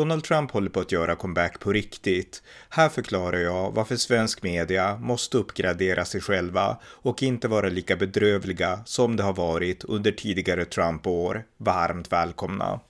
Donald Trump håller på att göra comeback på riktigt. Här förklarar jag varför svensk media måste uppgradera sig själva och inte vara lika bedrövliga som det har varit under tidigare Trump-år. Varmt välkomna!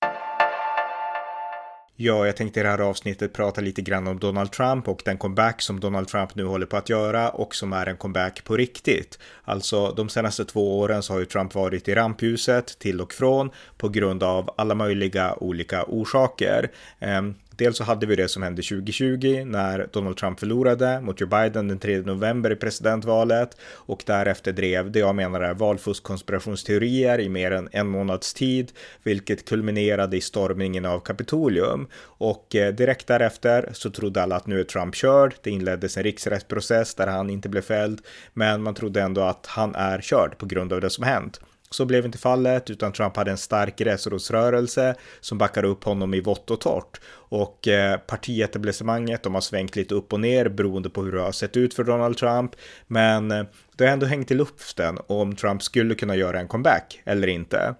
Ja, jag tänkte i det här avsnittet prata lite grann om Donald Trump och den comeback som Donald Trump nu håller på att göra och som är en comeback på riktigt. Alltså, de senaste två åren så har ju Trump varit i rampljuset till och från på grund av alla möjliga olika orsaker. Ehm, Dels så hade vi det som hände 2020 när Donald Trump förlorade mot Joe Biden den 3 november i presidentvalet och därefter drev det jag menar är valfuskkonspirationsteorier i mer än en månads tid, vilket kulminerade i stormningen av Kapitolium. Och eh, direkt därefter så trodde alla att nu är Trump körd. Det inleddes en riksrättsprocess där han inte blev fälld, men man trodde ändå att han är körd på grund av det som hänt. Så blev inte fallet, utan Trump hade en stark gräsrotsrörelse som backade upp honom i vått och torrt. Och eh, partietablissemanget, de har svängt lite upp och ner beroende på hur det har sett ut för Donald Trump. Men eh, det har ändå hängt i luften om Trump skulle kunna göra en comeback eller inte.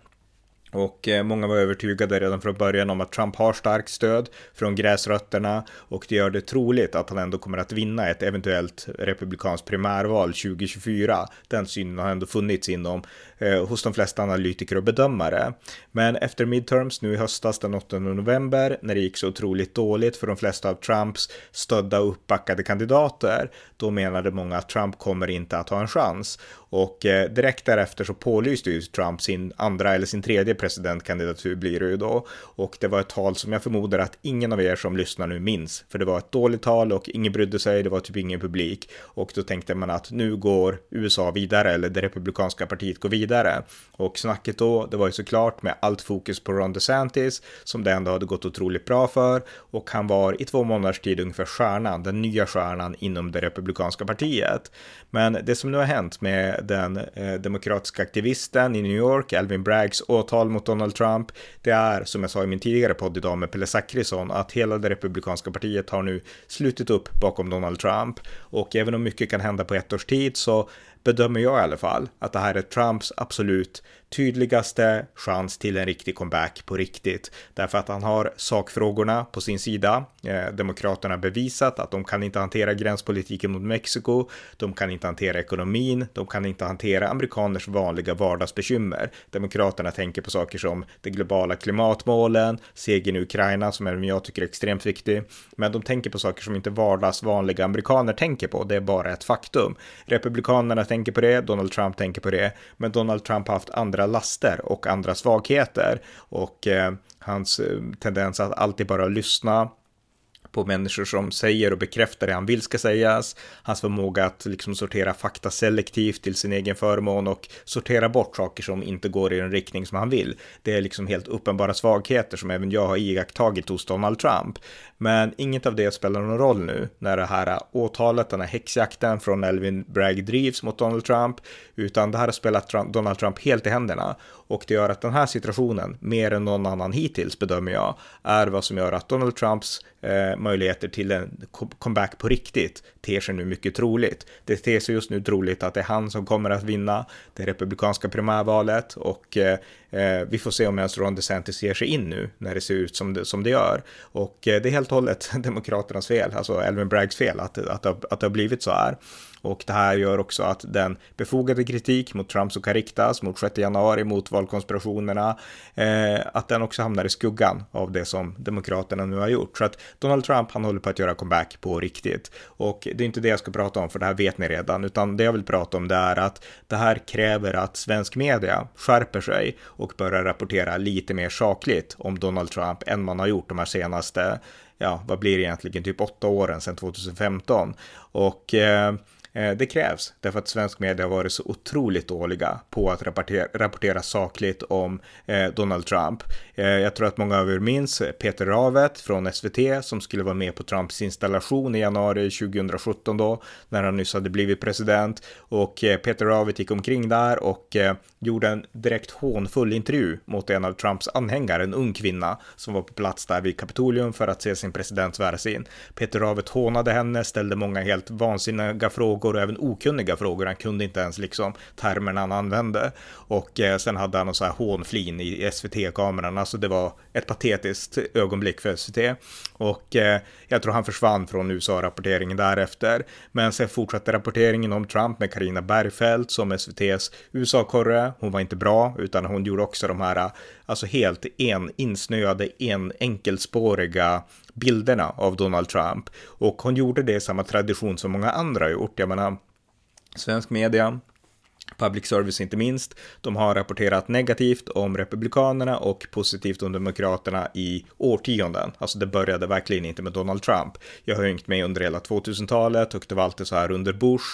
Och eh, många var övertygade redan från början om att Trump har starkt stöd från gräsrötterna och det gör det troligt att han ändå kommer att vinna ett eventuellt republikanskt primärval 2024. Den synen har ändå funnits inom eh, hos de flesta analytiker och bedömare. Men efter midterms nu i höstas den 8 november när det gick så otroligt dåligt för de flesta av Trumps stödda och uppbackade kandidater, då menade många att Trump kommer inte att ha en chans. Och eh, direkt därefter så pålyste ju Trump sin andra eller sin tredje presidentkandidatur blir det ju då. Och det var ett tal som jag förmodar att ingen av er som lyssnar nu minns. För det var ett dåligt tal och ingen brydde sig, det var typ ingen publik. Och då tänkte man att nu går USA vidare, eller det republikanska partiet går vidare. Och snacket då, det var ju såklart med allt fokus på Ron DeSantis, som det ändå hade gått otroligt bra för. Och han var i två månaders tid ungefär stjärnan, den nya stjärnan inom det republikanska partiet. Men det som nu har hänt med den eh, demokratiska aktivisten i New York, Alvin Braggs åtal mot Donald Trump, det är som jag sa i min tidigare podd idag med Pelle Zackrisson, att hela det republikanska partiet har nu slutit upp bakom Donald Trump. Och även om mycket kan hända på ett års tid så bedömer jag i alla fall att det här är Trumps absolut tydligaste chans till en riktig comeback på riktigt. Därför att han har sakfrågorna på sin sida. Eh, Demokraterna bevisat att de kan inte hantera gränspolitiken mot Mexiko. De kan inte hantera ekonomin. De kan inte hantera amerikaners vanliga vardagsbekymmer. Demokraterna tänker på saker som de globala klimatmålen, segern i Ukraina som även jag tycker är extremt viktig. Men de tänker på saker som inte vardags vanliga amerikaner tänker på. Det är bara ett faktum. Republikanerna tänker på det, Donald Trump tänker på det, men Donald Trump har haft andra laster och andra svagheter. Och eh, hans eh, tendens att alltid bara lyssna på människor som säger och bekräftar det han vill ska sägas, hans förmåga att liksom sortera fakta selektivt till sin egen förmån och sortera bort saker som inte går i den riktning som han vill. Det är liksom helt uppenbara svagheter som även jag har iakttagit hos Donald Trump. Men inget av det spelar någon roll nu när det här åtalet, den här häxjakten från Elvin Bragg drivs mot Donald Trump, utan det här har spelat Trump, Donald Trump helt i händerna. Och det gör att den här situationen, mer än någon annan hittills bedömer jag, är vad som gör att Donald Trumps eh, möjligheter till en comeback på riktigt ter sig nu mycket troligt. Det ter sig just nu troligt att det är han som kommer att vinna det republikanska primärvalet och eh, eh vi får se om ens Ron DeSantis ger sig in nu när det ser ut som det, som det gör. Och eh, det är helt och hållet Demokraternas fel, alltså Elvin Braggs fel att, att, att, att det har blivit så här. Och det här gör också att den befogade kritik mot Trump som kan riktas mot 6 januari, mot valkonspirationerna, eh, att den också hamnar i skuggan av det som Demokraterna nu har gjort. Så att Donald Trump, han håller på att göra comeback på riktigt. Och det är inte det jag ska prata om, för det här vet ni redan, utan det jag vill prata om det är att det här kräver att svensk media skärper sig och börjar rapportera lite mer sakligt om Donald Trump än man har gjort de här senaste ja, vad blir det egentligen, typ åtta åren sedan 2015. Och eh, Eh, det krävs därför att svensk media har varit så otroligt dåliga på att rapportera, rapportera sakligt om eh, Donald Trump. Eh, jag tror att många av er minns eh, Peter Ravet från SVT som skulle vara med på Trumps installation i januari 2017 då när han nyss hade blivit president och eh, Peter Ravet gick omkring där och gjorde en direkt hånfull intervju mot en av Trumps anhängare, en ung kvinna som var på plats där vid Kapitolium för att se sin president sväras in. Peter Ravet hånade henne, ställde många helt vansinniga frågor och även okunniga frågor. Han kunde inte ens liksom termerna han använde. Och eh, sen hade han en så här hånflin i SVT-kameran. Alltså det var ett patetiskt ögonblick för SVT. Och eh, jag tror han försvann från USA-rapporteringen därefter. Men sen fortsatte rapporteringen om Trump med Karina Bergfeldt som SVTs USA-korre. Hon var inte bra, utan hon gjorde också de här, alltså helt en insnöade, en enkelspåriga bilderna av Donald Trump. Och hon gjorde det i samma tradition som många andra har gjort. Jag menar, svensk media, public service inte minst, de har rapporterat negativt om republikanerna och positivt om demokraterna i årtionden. Alltså det började verkligen inte med Donald Trump. Jag har hängt med under hela 2000-talet och det var alltid så här under Bush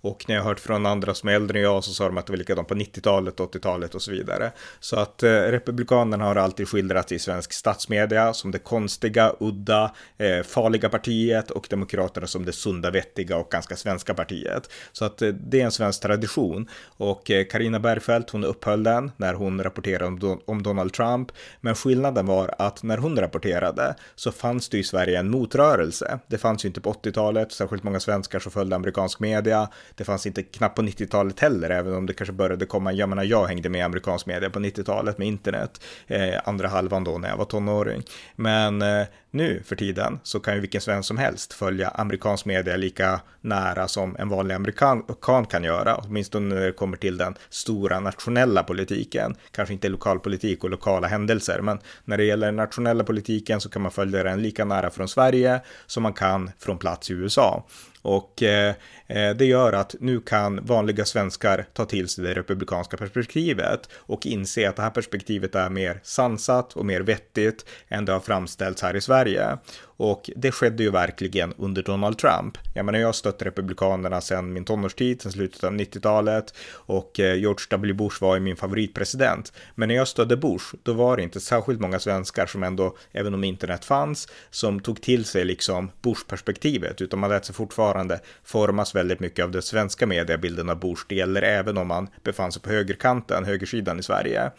och när jag har hört från andra som är äldre än jag så sa de att det var likadant på 90-talet, 80-talet och så vidare. Så att eh, Republikanerna har alltid skildrats i svensk statsmedia som det konstiga, udda, eh, farliga partiet och Demokraterna som det sunda, vettiga och ganska svenska partiet. Så att eh, det är en svensk tradition. Och Karina eh, Bergfeldt, hon upphöll den när hon rapporterade om, Don om Donald Trump. Men skillnaden var att när hon rapporterade så fanns det i Sverige en motrörelse. Det fanns ju inte på 80-talet, särskilt många svenskar som följde amerikansk media. Det fanns inte knappt på 90-talet heller, även om det kanske började komma. Jag menar, jag hängde med amerikansk media på 90-talet med internet, eh, andra halvan då när jag var tonåring. Men eh, nu för tiden så kan ju vilken svensk som helst följa amerikansk media lika nära som en vanlig amerikan kan göra, åtminstone när det kommer till den stora nationella politiken. Kanske inte lokalpolitik och lokala händelser, men när det gäller den nationella politiken så kan man följa den lika nära från Sverige som man kan från plats i USA. Och eh, eh det gör att nu kan vanliga svenskar ta till sig det republikanska perspektivet och inse att det här perspektivet är mer sansat och mer vettigt än det har framställts här i Sverige. Yeah. Och det skedde ju verkligen under Donald Trump. Jag menar, jag har stött Republikanerna sedan min tonårstid, sedan slutet av 90-talet och eh, George W. Bush var ju min favoritpresident. Men när jag stödde Bush, då var det inte särskilt många svenskar som ändå, även om internet fanns, som tog till sig liksom Bush-perspektivet, utan man lät sig fortfarande formas väldigt mycket av den svenska mediebilden av Bush. Det gäller även om man befann sig på högerkanten, högersidan i Sverige.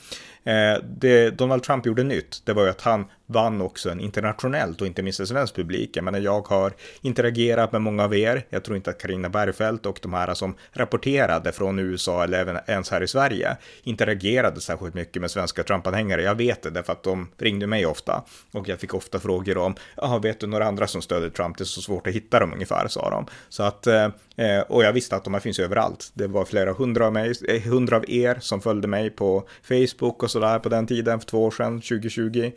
Eh, det Donald Trump gjorde nytt, det var ju att han vann också en internationellt och inte minst svensk publik. Jag menar, jag har interagerat med många av er. Jag tror inte att Karina Bergfeldt och de här som rapporterade från USA eller även ens här i Sverige interagerade särskilt mycket med svenska Trump-anhängare. Jag vet det därför att de ringde mig ofta och jag fick ofta frågor om, ja, vet du några andra som stöder Trump? Det är så svårt att hitta dem ungefär, sa de. Så att, eh, och jag visste att de här finns överallt. Det var flera hundra av mig, eh, hundra av er som följde mig på Facebook och sådär på den tiden, för två år sedan, 2020.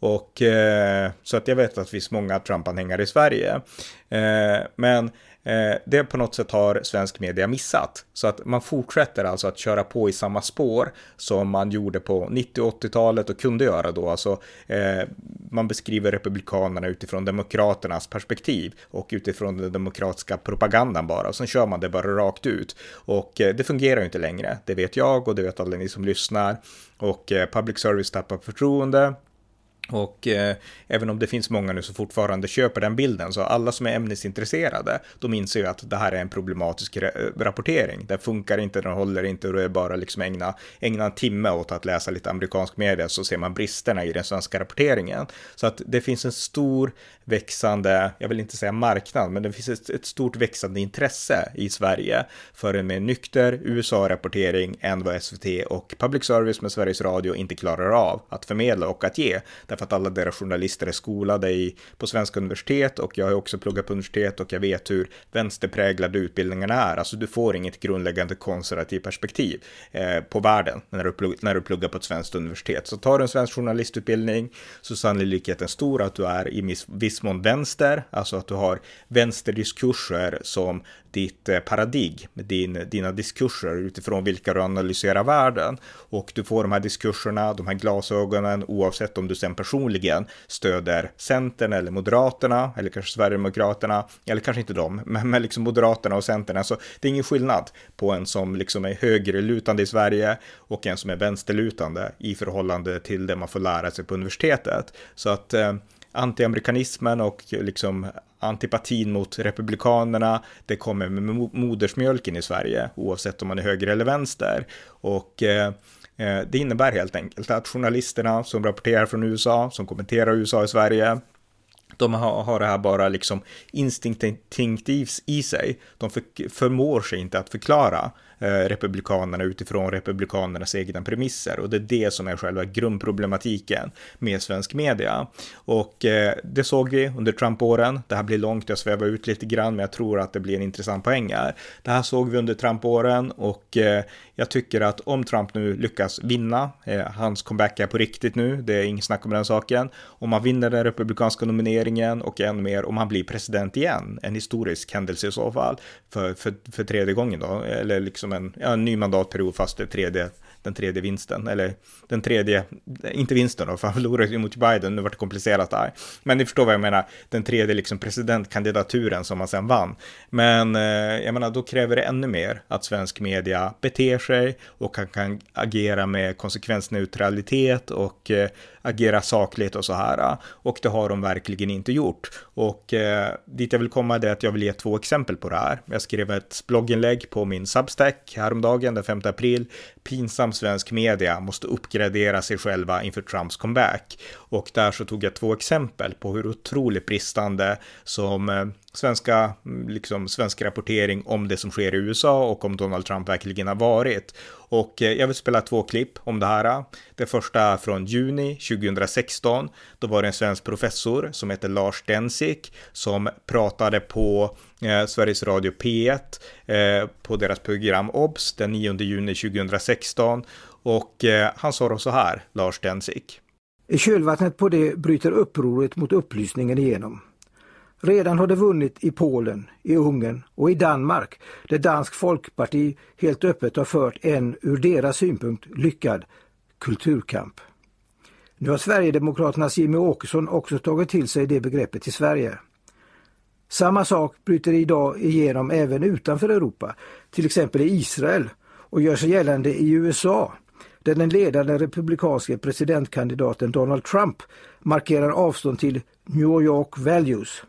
Och eh, så att jag vet att det finns många Trump-anhängare i Sverige. Eh, men eh, det på något sätt har svensk media missat. Så att man fortsätter alltså att köra på i samma spår som man gjorde på 90 och 80-talet och kunde göra då. Alltså, eh, man beskriver republikanerna utifrån demokraternas perspektiv och utifrån den demokratiska propagandan bara. Och sen kör man det bara rakt ut. Och eh, det fungerar ju inte längre. Det vet jag och det vet alla ni som lyssnar. Och eh, public service tappar förtroende. Och eh, även om det finns många nu som fortfarande köper den bilden, så alla som är ämnesintresserade, de inser ju att det här är en problematisk eh, rapportering. Den funkar inte, den håller inte och det är bara liksom ägna, ägna en timme åt att läsa lite amerikansk media så ser man bristerna i den svenska rapporteringen. Så att det finns en stor växande, jag vill inte säga marknad, men det finns ett, ett stort växande intresse i Sverige för en mer nykter USA-rapportering än vad SVT och public service med Sveriges Radio inte klarar av att förmedla och att ge därför att alla deras journalister är skolade i, på svenska universitet och jag har också pluggat på universitet och jag vet hur vänsterpräglade utbildningarna är. Alltså du får inget grundläggande konservativt perspektiv eh, på världen när du, plugg, när du pluggar på ett svenskt universitet. Så tar du en svensk journalistutbildning så är sannolikheten stor att du är i viss mån vänster, alltså att du har vänsterdiskurser som ditt eh, paradigm, din, dina diskurser utifrån vilka du analyserar världen. Och du får de här diskurserna, de här glasögonen, oavsett om du sen personligen stöder Centern eller Moderaterna, eller kanske Sverigedemokraterna, eller kanske inte dem, men, men liksom Moderaterna och Centern. Alltså, det är ingen skillnad på en som liksom är högerlutande i Sverige och en som är vänsterlutande i förhållande till det man får lära sig på universitetet. Så att eh, antiamerikanismen och liksom antipatin mot republikanerna, det kommer med modersmjölken i Sverige, oavsett om man är höger eller vänster. Och eh, eh, det innebär helt enkelt att journalisterna som rapporterar från USA, som kommenterar USA i Sverige, de har, har det här bara liksom instinktivt i sig. De för, förmår sig inte att förklara Eh, republikanerna utifrån republikanernas egna premisser och det är det som är själva grundproblematiken med svensk media. Och eh, det såg vi under Trump-åren. Det här blir långt, jag svävar ut lite grann, men jag tror att det blir en intressant poäng här. Det här såg vi under Trump-åren och eh, jag tycker att om Trump nu lyckas vinna, hans comeback är på riktigt nu, det är inget snack om den saken. Om han vinner den republikanska nomineringen och än mer om han blir president igen, en historisk händelse i så fall, för, för, för tredje gången då, eller liksom en, ja, en ny mandatperiod fast det tredje den tredje vinsten, eller den tredje, inte vinsten då, för han förlorade ju mot Biden, nu vart det komplicerat där. Men ni förstår vad jag menar, den tredje liksom presidentkandidaturen som han sen vann. Men eh, jag menar, då kräver det ännu mer att svensk media beter sig och kan, kan agera med konsekvensneutralitet och eh, agera sakligt och så här. Och det har de verkligen inte gjort. Och eh, dit jag vill komma är att jag vill ge två exempel på det här. Jag skrev ett blogginlägg på min Substack häromdagen den 5 april. Pinsam svensk media måste uppgradera sig själva inför Trumps comeback. Och där så tog jag två exempel på hur otroligt bristande som eh, svenska, mm, liksom svensk rapportering om det som sker i USA och om Donald Trump verkligen har varit. Och eh, jag vill spela två klipp om det här. Det första från juni 2016. Då var det en svensk professor som heter Lars Densik som pratade på eh, Sveriges Radio P1 eh, på deras program OBS den 9 juni 2016. Och eh, han sa då så här, Lars Densik. I kölvattnet på det bryter upproret mot upplysningen igenom. Redan har det vunnit i Polen, i Ungern och i Danmark där Dansk Folkparti helt öppet har fört en ur deras synpunkt lyckad kulturkamp. Nu har Sverigedemokraternas Jimmy Åkesson också tagit till sig det begreppet i Sverige. Samma sak bryter idag igenom även utanför Europa, till exempel i Israel och gör sig gällande i USA där den ledande republikanske presidentkandidaten Donald Trump markerar avstånd till New York Values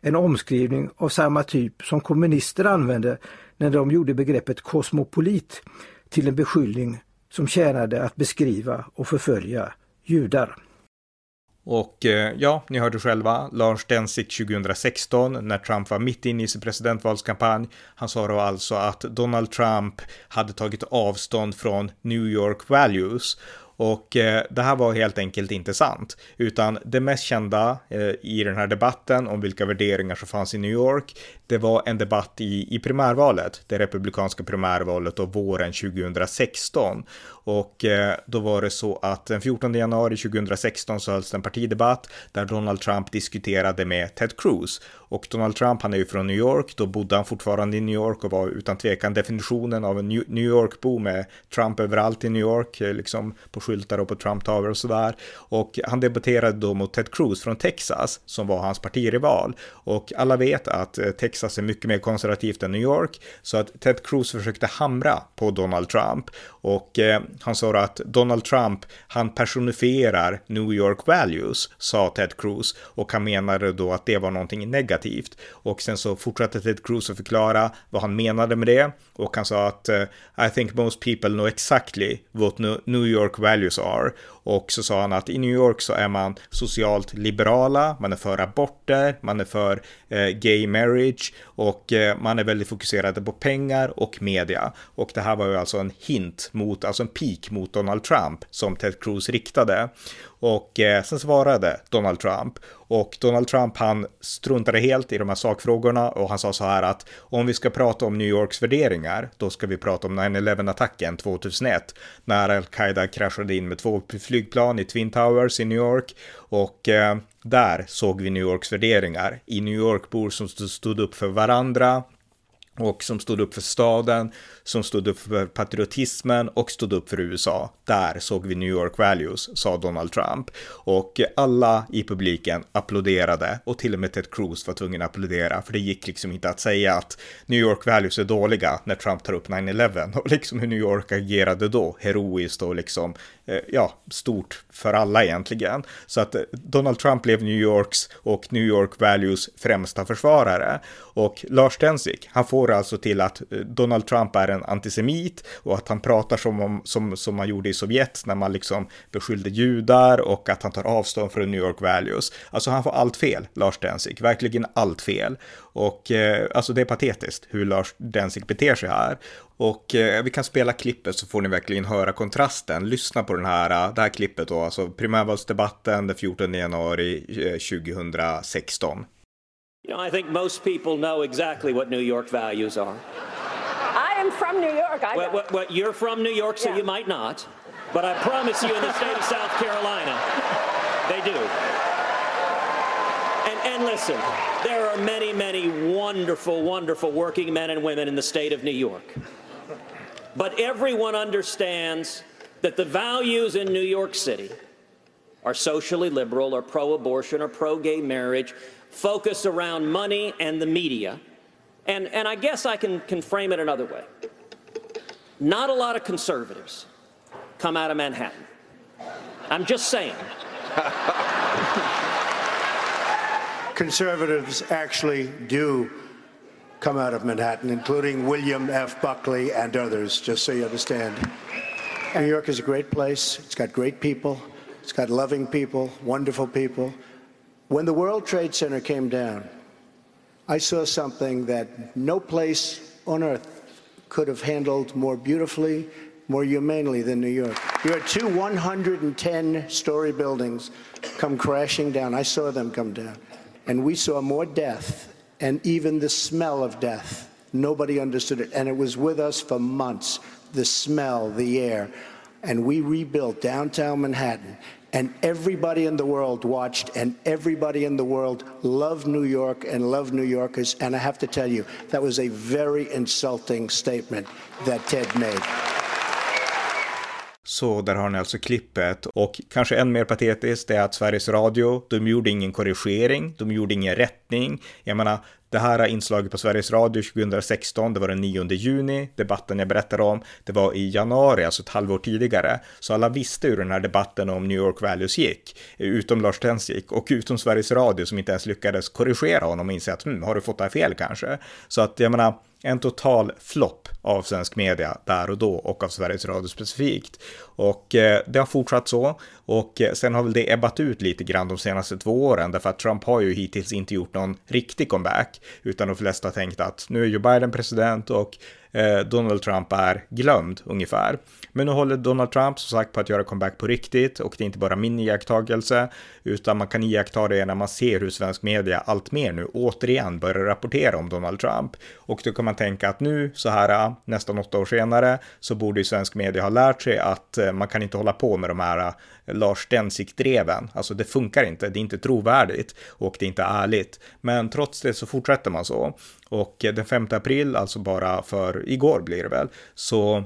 en omskrivning av samma typ som kommunister använde när de gjorde begreppet kosmopolit till en beskyllning som tjänade att beskriva och förfölja judar. Och eh, ja, ni hörde själva, Lars Densik 2016 när Trump var mitt inne i sin presidentvalskampanj. Han sa då alltså att Donald Trump hade tagit avstånd från New York Values och eh, det här var helt enkelt inte sant, utan det mest kända eh, i den här debatten om vilka värderingar som fanns i New York, det var en debatt i, i primärvalet, det republikanska primärvalet och våren 2016. Och eh, då var det så att den 14 januari 2016 så hölls en partidebatt där Donald Trump diskuterade med Ted Cruz. Och Donald Trump, han är ju från New York, då bodde han fortfarande i New York och var utan tvekan definitionen av en New York-bo med Trump överallt i New York, eh, liksom på skyltar och på Trump Tower och sådär. Och han debatterade då mot Ted Cruz från Texas, som var hans partirival. Och alla vet att eh, Texas är mycket mer konservativt än New York, så att Ted Cruz försökte hamra på Donald Trump. Och eh, han sa att Donald Trump, han personifierar New York values, sa Ted Cruz. Och han menade då att det var någonting negativt. Och sen så fortsatte Ted Cruz att förklara vad han menade med det. Och han sa att eh, I think most people know exactly what New York values are. Och så sa han att i New York så är man socialt liberala, man är för aborter, man är för eh, gay marriage och eh, man är väldigt fokuserade på pengar och media. Och det här var ju alltså en hint mot, alltså en peak mot Donald Trump som Ted Cruz riktade. Och eh, sen svarade Donald Trump och Donald Trump han struntade helt i de här sakfrågorna och han sa så här att om vi ska prata om New Yorks värderingar då ska vi prata om 9-11 attacken 2001 när Al-Qaida kraschade in med två flygplan i Twin Towers i New York och eh, där såg vi New Yorks värderingar i New York bor som stod upp för varandra och som stod upp för staden, som stod upp för patriotismen och stod upp för USA. Där såg vi New York Values, sa Donald Trump. Och alla i publiken applåderade och till och med Ted Cruz var tvungen att applådera för det gick liksom inte att säga att New York Values är dåliga när Trump tar upp 9-11 och liksom hur New York agerade då, heroiskt och liksom, Eh, ja, stort för alla egentligen. Så att eh, Donald Trump blev New Yorks och New York Values främsta försvarare. Och Lars Densik, han får alltså till att eh, Donald Trump är en antisemit och att han pratar som, om, som, som man gjorde i Sovjet när man liksom beskyllde judar och att han tar avstånd från New York Values. Alltså han får allt fel, Lars Densik, verkligen allt fel. Och eh, alltså det är patetiskt hur Lars Densik beter sig här. Och eh, vi kan spela klippet så får ni verkligen höra kontrasten. Lyssna på den här, det här klippet då, alltså primärvalsdebatten den 14 januari 2016. You know, I think most people know exactly what New York values are. I am from New York. I well, well, well, you're from New York, so Yeah. you might not. But I promise you, in the state of South Carolina, they do. And, and listen, there are many, many wonderful, wonderful working men and women in the state of New York. But everyone understands that the values in New York City are socially liberal or pro abortion or pro gay marriage, focused around money and the media. And, and I guess I can, can frame it another way. Not a lot of conservatives come out of Manhattan. I'm just saying. conservatives actually do come out of Manhattan, including William F. Buckley and others, just so you understand. New York is a great place. It's got great people. It's got loving people, wonderful people. When the World Trade Center came down, I saw something that no place on earth could have handled more beautifully, more humanely than New York. You had two 110 story buildings come crashing down. I saw them come down. And we saw more death and even the smell of death. Nobody understood it. And it was with us for months the smell, the air. And we rebuilt downtown Manhattan. And everybody in the world watched, and everybody in the world loved New York and loved New Yorkers. And I have to tell you, that was a very insulting statement that Ted made. Så där har ni alltså klippet. Och kanske än mer patetiskt är att Sveriges Radio, de gjorde ingen korrigering, de gjorde ingen rättning. Jag menar, det här inslaget på Sveriges Radio 2016, det var den 9 juni, debatten jag berättade om, det var i januari, alltså ett halvår tidigare. Så alla visste hur den här debatten om New York Values gick, utom Lars Tensik och utom Sveriges Radio som inte ens lyckades korrigera honom och inse att hm, har du fått det här fel kanske? Så att jag menar, en total flopp av svensk media där och då och av Sveriges Radio specifikt. Och eh, det har fortsatt så och eh, sen har väl det ebbat ut lite grann de senaste två åren därför att Trump har ju hittills inte gjort någon riktig comeback utan de flesta har tänkt att nu är Joe Biden president och eh, Donald Trump är glömd ungefär. Men nu håller Donald Trump som sagt på att göra comeback på riktigt och det är inte bara min iakttagelse utan man kan iaktta det när man ser hur svensk media allt mer nu återigen börjar rapportera om Donald Trump. Och då kan man tänka att nu så här nästan åtta år senare så borde ju svensk media ha lärt sig att eh, man kan inte hålla på med de här eh, Lars Densik-dreven. Alltså det funkar inte, det är inte trovärdigt och det är inte ärligt. Men trots det så fortsätter man så. Och eh, den 5 april, alltså bara för igår blir det väl, så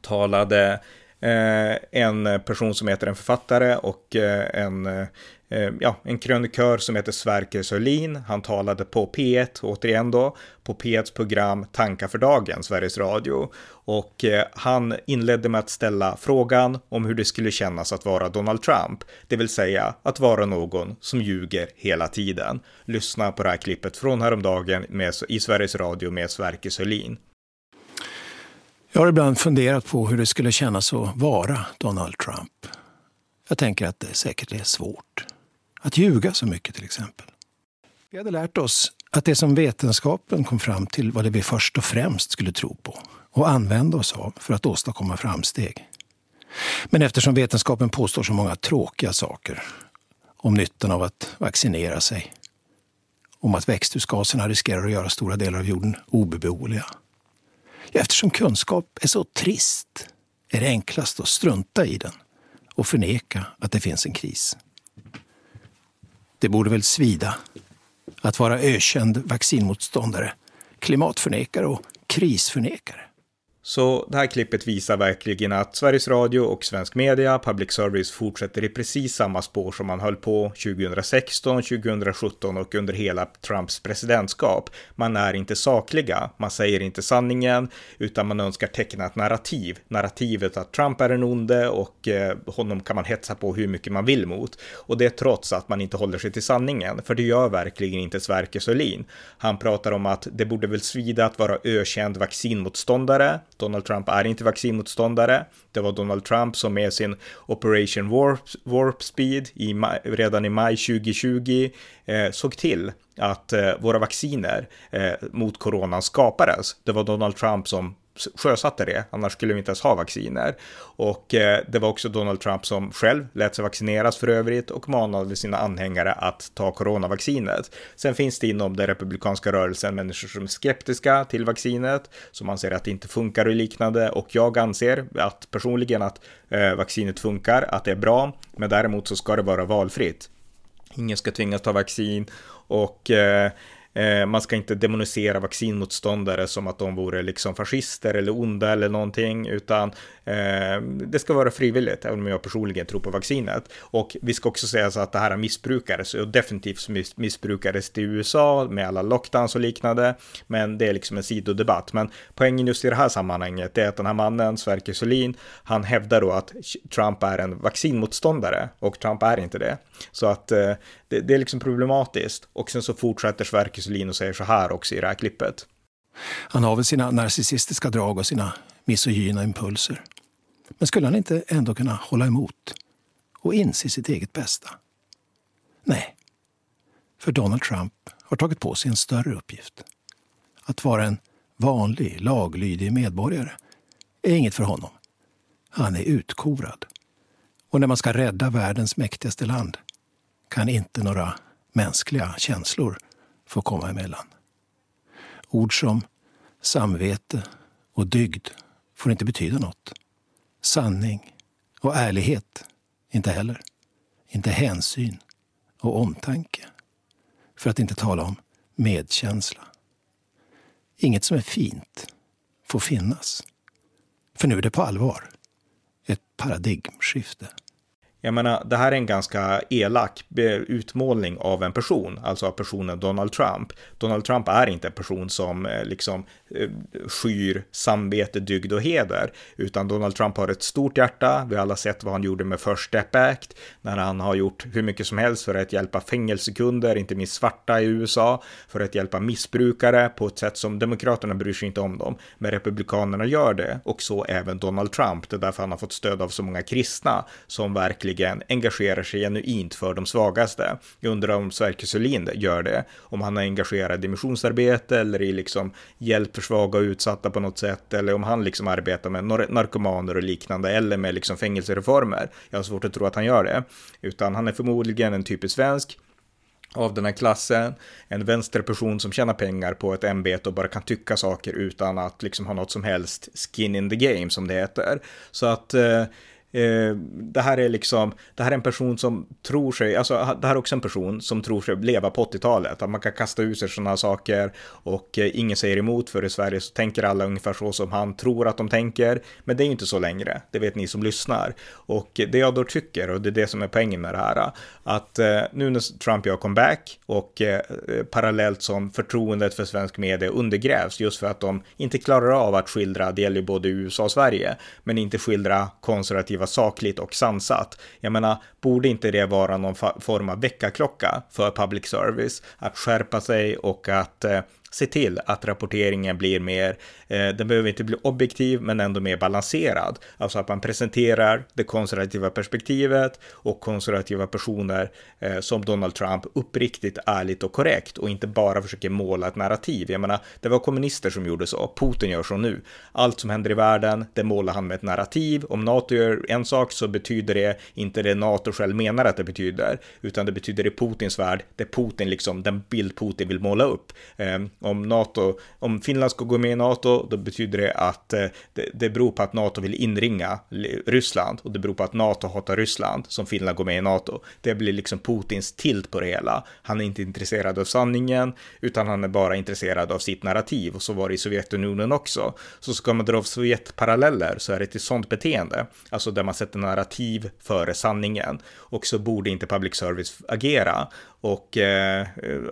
talade eh, en person som heter en författare och eh, en, Eh, ja, en krönikör som heter Sverker Sörlin. Han talade på P1, återigen då, på P1s program Tankar för dagen, Sveriges Radio. Och eh, han inledde med att ställa frågan om hur det skulle kännas att vara Donald Trump, det vill säga att vara någon som ljuger hela tiden. Lyssna på det här klippet från häromdagen med, i Sveriges Radio med Sverker Sörlin. Jag har ibland funderat på hur det skulle kännas att vara Donald Trump. Jag tänker att det säkert är svårt. Att ljuga så mycket till exempel. Vi hade lärt oss att det som vetenskapen kom fram till var det vi först och främst skulle tro på och använda oss av för att åstadkomma framsteg. Men eftersom vetenskapen påstår så många tråkiga saker om nyttan av att vaccinera sig, om att växthusgaserna riskerar att göra stora delar av jorden obeboeliga, eftersom kunskap är så trist är det enklast att strunta i den och förneka att det finns en kris. Det borde väl svida att vara ökänd vaccinmotståndare klimatförnekare och krisförnekare. Så det här klippet visar verkligen att Sveriges Radio och svensk media, public service, fortsätter i precis samma spår som man höll på 2016, 2017 och under hela Trumps presidentskap. Man är inte sakliga, man säger inte sanningen, utan man önskar teckna ett narrativ. Narrativet att Trump är en onde och eh, honom kan man hetsa på hur mycket man vill mot. Och det trots att man inte håller sig till sanningen, för det gör verkligen inte Sverker Sörlin. Han pratar om att det borde väl svida att vara ökänd vaccinmotståndare, Donald Trump är inte vaccinmotståndare. Det var Donald Trump som med sin Operation Warp, Warp Speed i maj, redan i maj 2020 eh, såg till att eh, våra vacciner eh, mot coronan skapades. Det var Donald Trump som sjösatte det, annars skulle vi inte ens ha vacciner. Och eh, det var också Donald Trump som själv lät sig vaccineras för övrigt och manade sina anhängare att ta coronavaccinet. Sen finns det inom den republikanska rörelsen människor som är skeptiska till vaccinet, som anser att det inte funkar och liknande och jag anser att personligen att eh, vaccinet funkar, att det är bra, men däremot så ska det vara valfritt. Ingen ska tvingas ta vaccin och eh, Eh, man ska inte demonisera vaccinmotståndare som att de vore liksom fascister eller onda eller någonting, utan eh, det ska vara frivilligt, även om jag personligen tror på vaccinet. Och vi ska också säga så att det här missbrukades, och definitivt missbrukades i USA med alla lockdowns och liknande, men det är liksom en sidodebatt. Men poängen just i det här sammanhanget är att den här mannen, Sverker Solin, han hävdar då att Trump är en vaccinmotståndare, och Trump är inte det. Så att eh, det, det, är liksom problematiskt. Och sen så fortsätter Sverker Sölin och säger så här också i det här klippet. Han har väl sina narcissistiska drag och sina misogyna impulser. Men skulle han inte ändå kunna hålla emot och inse sitt eget bästa? Nej, för Donald Trump har tagit på sig en större uppgift. Att vara en vanlig, laglydig medborgare är inget för honom. Han är utkorad. Och när man ska rädda världens mäktigaste land kan inte några mänskliga känslor få komma emellan. Ord som samvete och dygd får inte betyda något. Sanning och ärlighet inte heller. Inte hänsyn och omtanke. För att inte tala om medkänsla. Inget som är fint får finnas. För nu är det på allvar ett paradigmskifte. Jag menar, det här är en ganska elak eh, utmålning av en person, alltså av personen Donald Trump. Donald Trump är inte en person som eh, liksom eh, skyr samvete, dygd och heder, utan Donald Trump har ett stort hjärta. Vi har alla sett vad han gjorde med First Step Act, när han har gjort hur mycket som helst för att hjälpa fängelsekunder, inte minst svarta i USA, för att hjälpa missbrukare på ett sätt som Demokraterna bryr sig inte om dem, men Republikanerna gör det, och så även Donald Trump. Det är därför han har fått stöd av så många kristna som verkligen verkligen engagerar sig genuint för de svagaste. Jag undrar om Sverker Sörlin gör det, om han är engagerad i missionsarbete eller i liksom hjälp för svaga och utsatta på något sätt, eller om han liksom arbetar med narkomaner och liknande, eller med liksom fängelsereformer. Jag har svårt att tro att han gör det, utan han är förmodligen en typisk svensk, av den här klassen, en vänsterperson som tjänar pengar på ett ämbete och bara kan tycka saker utan att liksom ha något som helst skin in the game som det heter. Så att eh, Eh, det här är liksom, det här är en person som tror sig, alltså det här är också en person som tror sig leva på 80-talet, att man kan kasta ut sig sådana saker och eh, ingen säger emot för i Sverige så tänker alla ungefär så som han tror att de tänker, men det är ju inte så längre, det vet ni som lyssnar. Och det jag då tycker, och det är det som är poängen med det här, att eh, nu när Trump gör comeback och eh, eh parallellt som förtroendet för svensk media undergrävs just för att de inte klarar av att skildra, det gäller ju både USA och Sverige, men inte skildra konservativa skriva sakligt och sansat. Jag menar, borde inte det vara någon form av väckarklocka för public service att skärpa sig och att eh, se till att rapporteringen blir mer, eh, den behöver inte bli objektiv men ändå mer balanserad. Alltså att man presenterar det konservativa perspektivet och konservativa personer eh, som Donald Trump uppriktigt, ärligt och korrekt och inte bara försöker måla ett narrativ. Jag menar, det var kommunister som gjorde så, Putin gör så nu. Allt som händer i världen, det målar han med ett narrativ. Om NATO gör en sak så betyder det inte det NATO själv menar att det betyder, utan det betyder i Putins värld, det är Putin liksom, den bild Putin vill måla upp. Eh, om NATO, om Finland ska gå med i NATO, då betyder det att eh, det, det beror på att NATO vill inringa Ryssland och det beror på att NATO hatar Ryssland som Finland går med i NATO. Det blir liksom Putins tilt på det hela. Han är inte intresserad av sanningen, utan han är bara intresserad av sitt narrativ och så var det i Sovjetunionen också. Så ska man dra Sovjetparalleller så är det ett sånt beteende, alltså där man sätter narrativ före sanningen. Och så borde inte public service agera. Och eh, eh,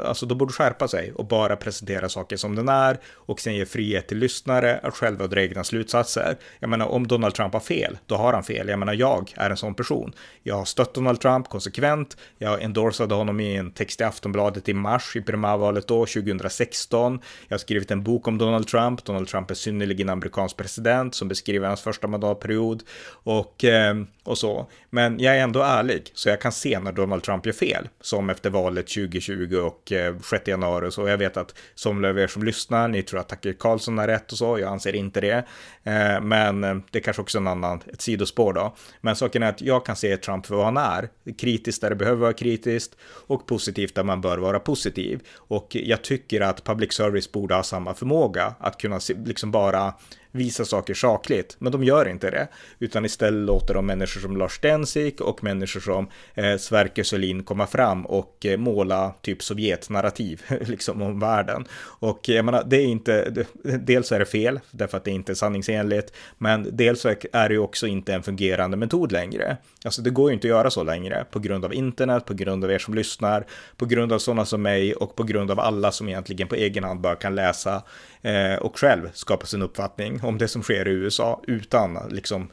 alltså då borde skärpa sig och bara presentera saker som den är och sen ge frihet till lyssnare att själva dra egna slutsatser. Jag menar om Donald Trump har fel, då har han fel. Jag menar jag är en sån person. Jag har stött Donald Trump konsekvent. Jag endorsade honom i en text i Aftonbladet i mars i primärvalet då, 2016. Jag har skrivit en bok om Donald Trump. Donald Trump är synnerligen amerikansk president som beskriver hans första mandatperiod och, eh, och så. Men jag är ändå ärlig, så jag kan se när Donald Trump gör fel, som efter valet 2020 och eh, 6 januari. Så jag vet att somliga av er som lyssnar, ni tror att Tucker Carlson har rätt och så. Jag anser inte det. Eh, men eh, det är kanske också en annan, ett sidospår då. Men saken är att jag kan se Trump för vad han är. Kritiskt där det behöver vara kritiskt och positivt där man bör vara positiv. Och jag tycker att public service borde ha samma förmåga att kunna liksom bara visa saker sakligt, men de gör inte det, utan istället låter de människor som Lars Stensik och människor som eh, Sverker Sölin komma fram och eh, måla typ Sovjetnarrativ liksom om världen. Och eh, jag menar, det är inte, det, dels är det fel, därför att det inte är sanningsenligt, men dels är det ju också inte en fungerande metod längre. Alltså det går ju inte att göra så längre på grund av internet, på grund av er som lyssnar, på grund av sådana som mig och på grund av alla som egentligen på egen hand bara kan läsa eh, och själv skapa sin uppfattning om det som sker i USA utan, liksom,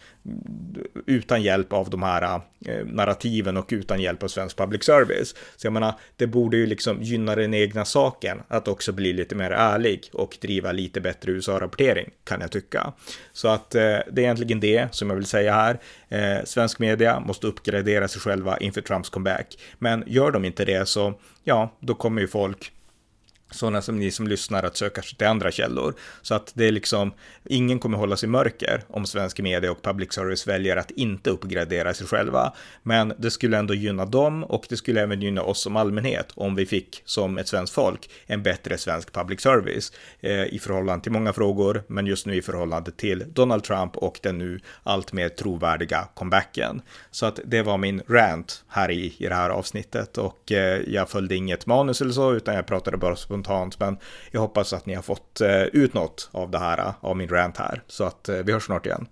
utan hjälp av de här eh, narrativen och utan hjälp av svensk public service. Så jag menar, det borde ju liksom gynna den egna saken att också bli lite mer ärlig och driva lite bättre USA-rapportering kan jag tycka. Så att eh, det är egentligen det som jag vill säga här. Eh, svensk media måste uppgradera sig själva inför Trumps comeback. Men gör de inte det så, ja, då kommer ju folk sådana som ni som lyssnar att söka sig till andra källor. Så att det är liksom, ingen kommer hålla sig mörker om svensk media och public service väljer att inte uppgradera sig själva. Men det skulle ändå gynna dem och det skulle även gynna oss som allmänhet om vi fick som ett svenskt folk en bättre svensk public service eh, i förhållande till många frågor, men just nu i förhållande till Donald Trump och den nu allt mer trovärdiga comebacken. Så att det var min rant här i, i det här avsnittet och eh, jag följde inget manus eller så, utan jag pratade bara spontant, men jag hoppas att ni har fått eh, ut något av det här, eh, av min rant här. Så att eh, vi hörs snart igen.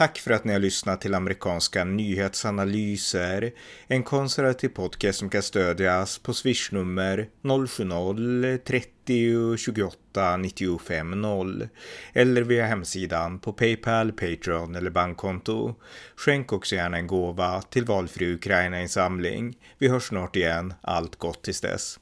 Tack för att ni har lyssnat till amerikanska nyhetsanalyser. En konservativ podcast som kan stödjas på swishnummer 070-30 28 95 0 eller via hemsidan på Paypal, Patreon eller bankkonto. Skänk också gärna en gåva till valfri Ukraina-insamling. Vi hörs snart igen. Allt gott tills dess.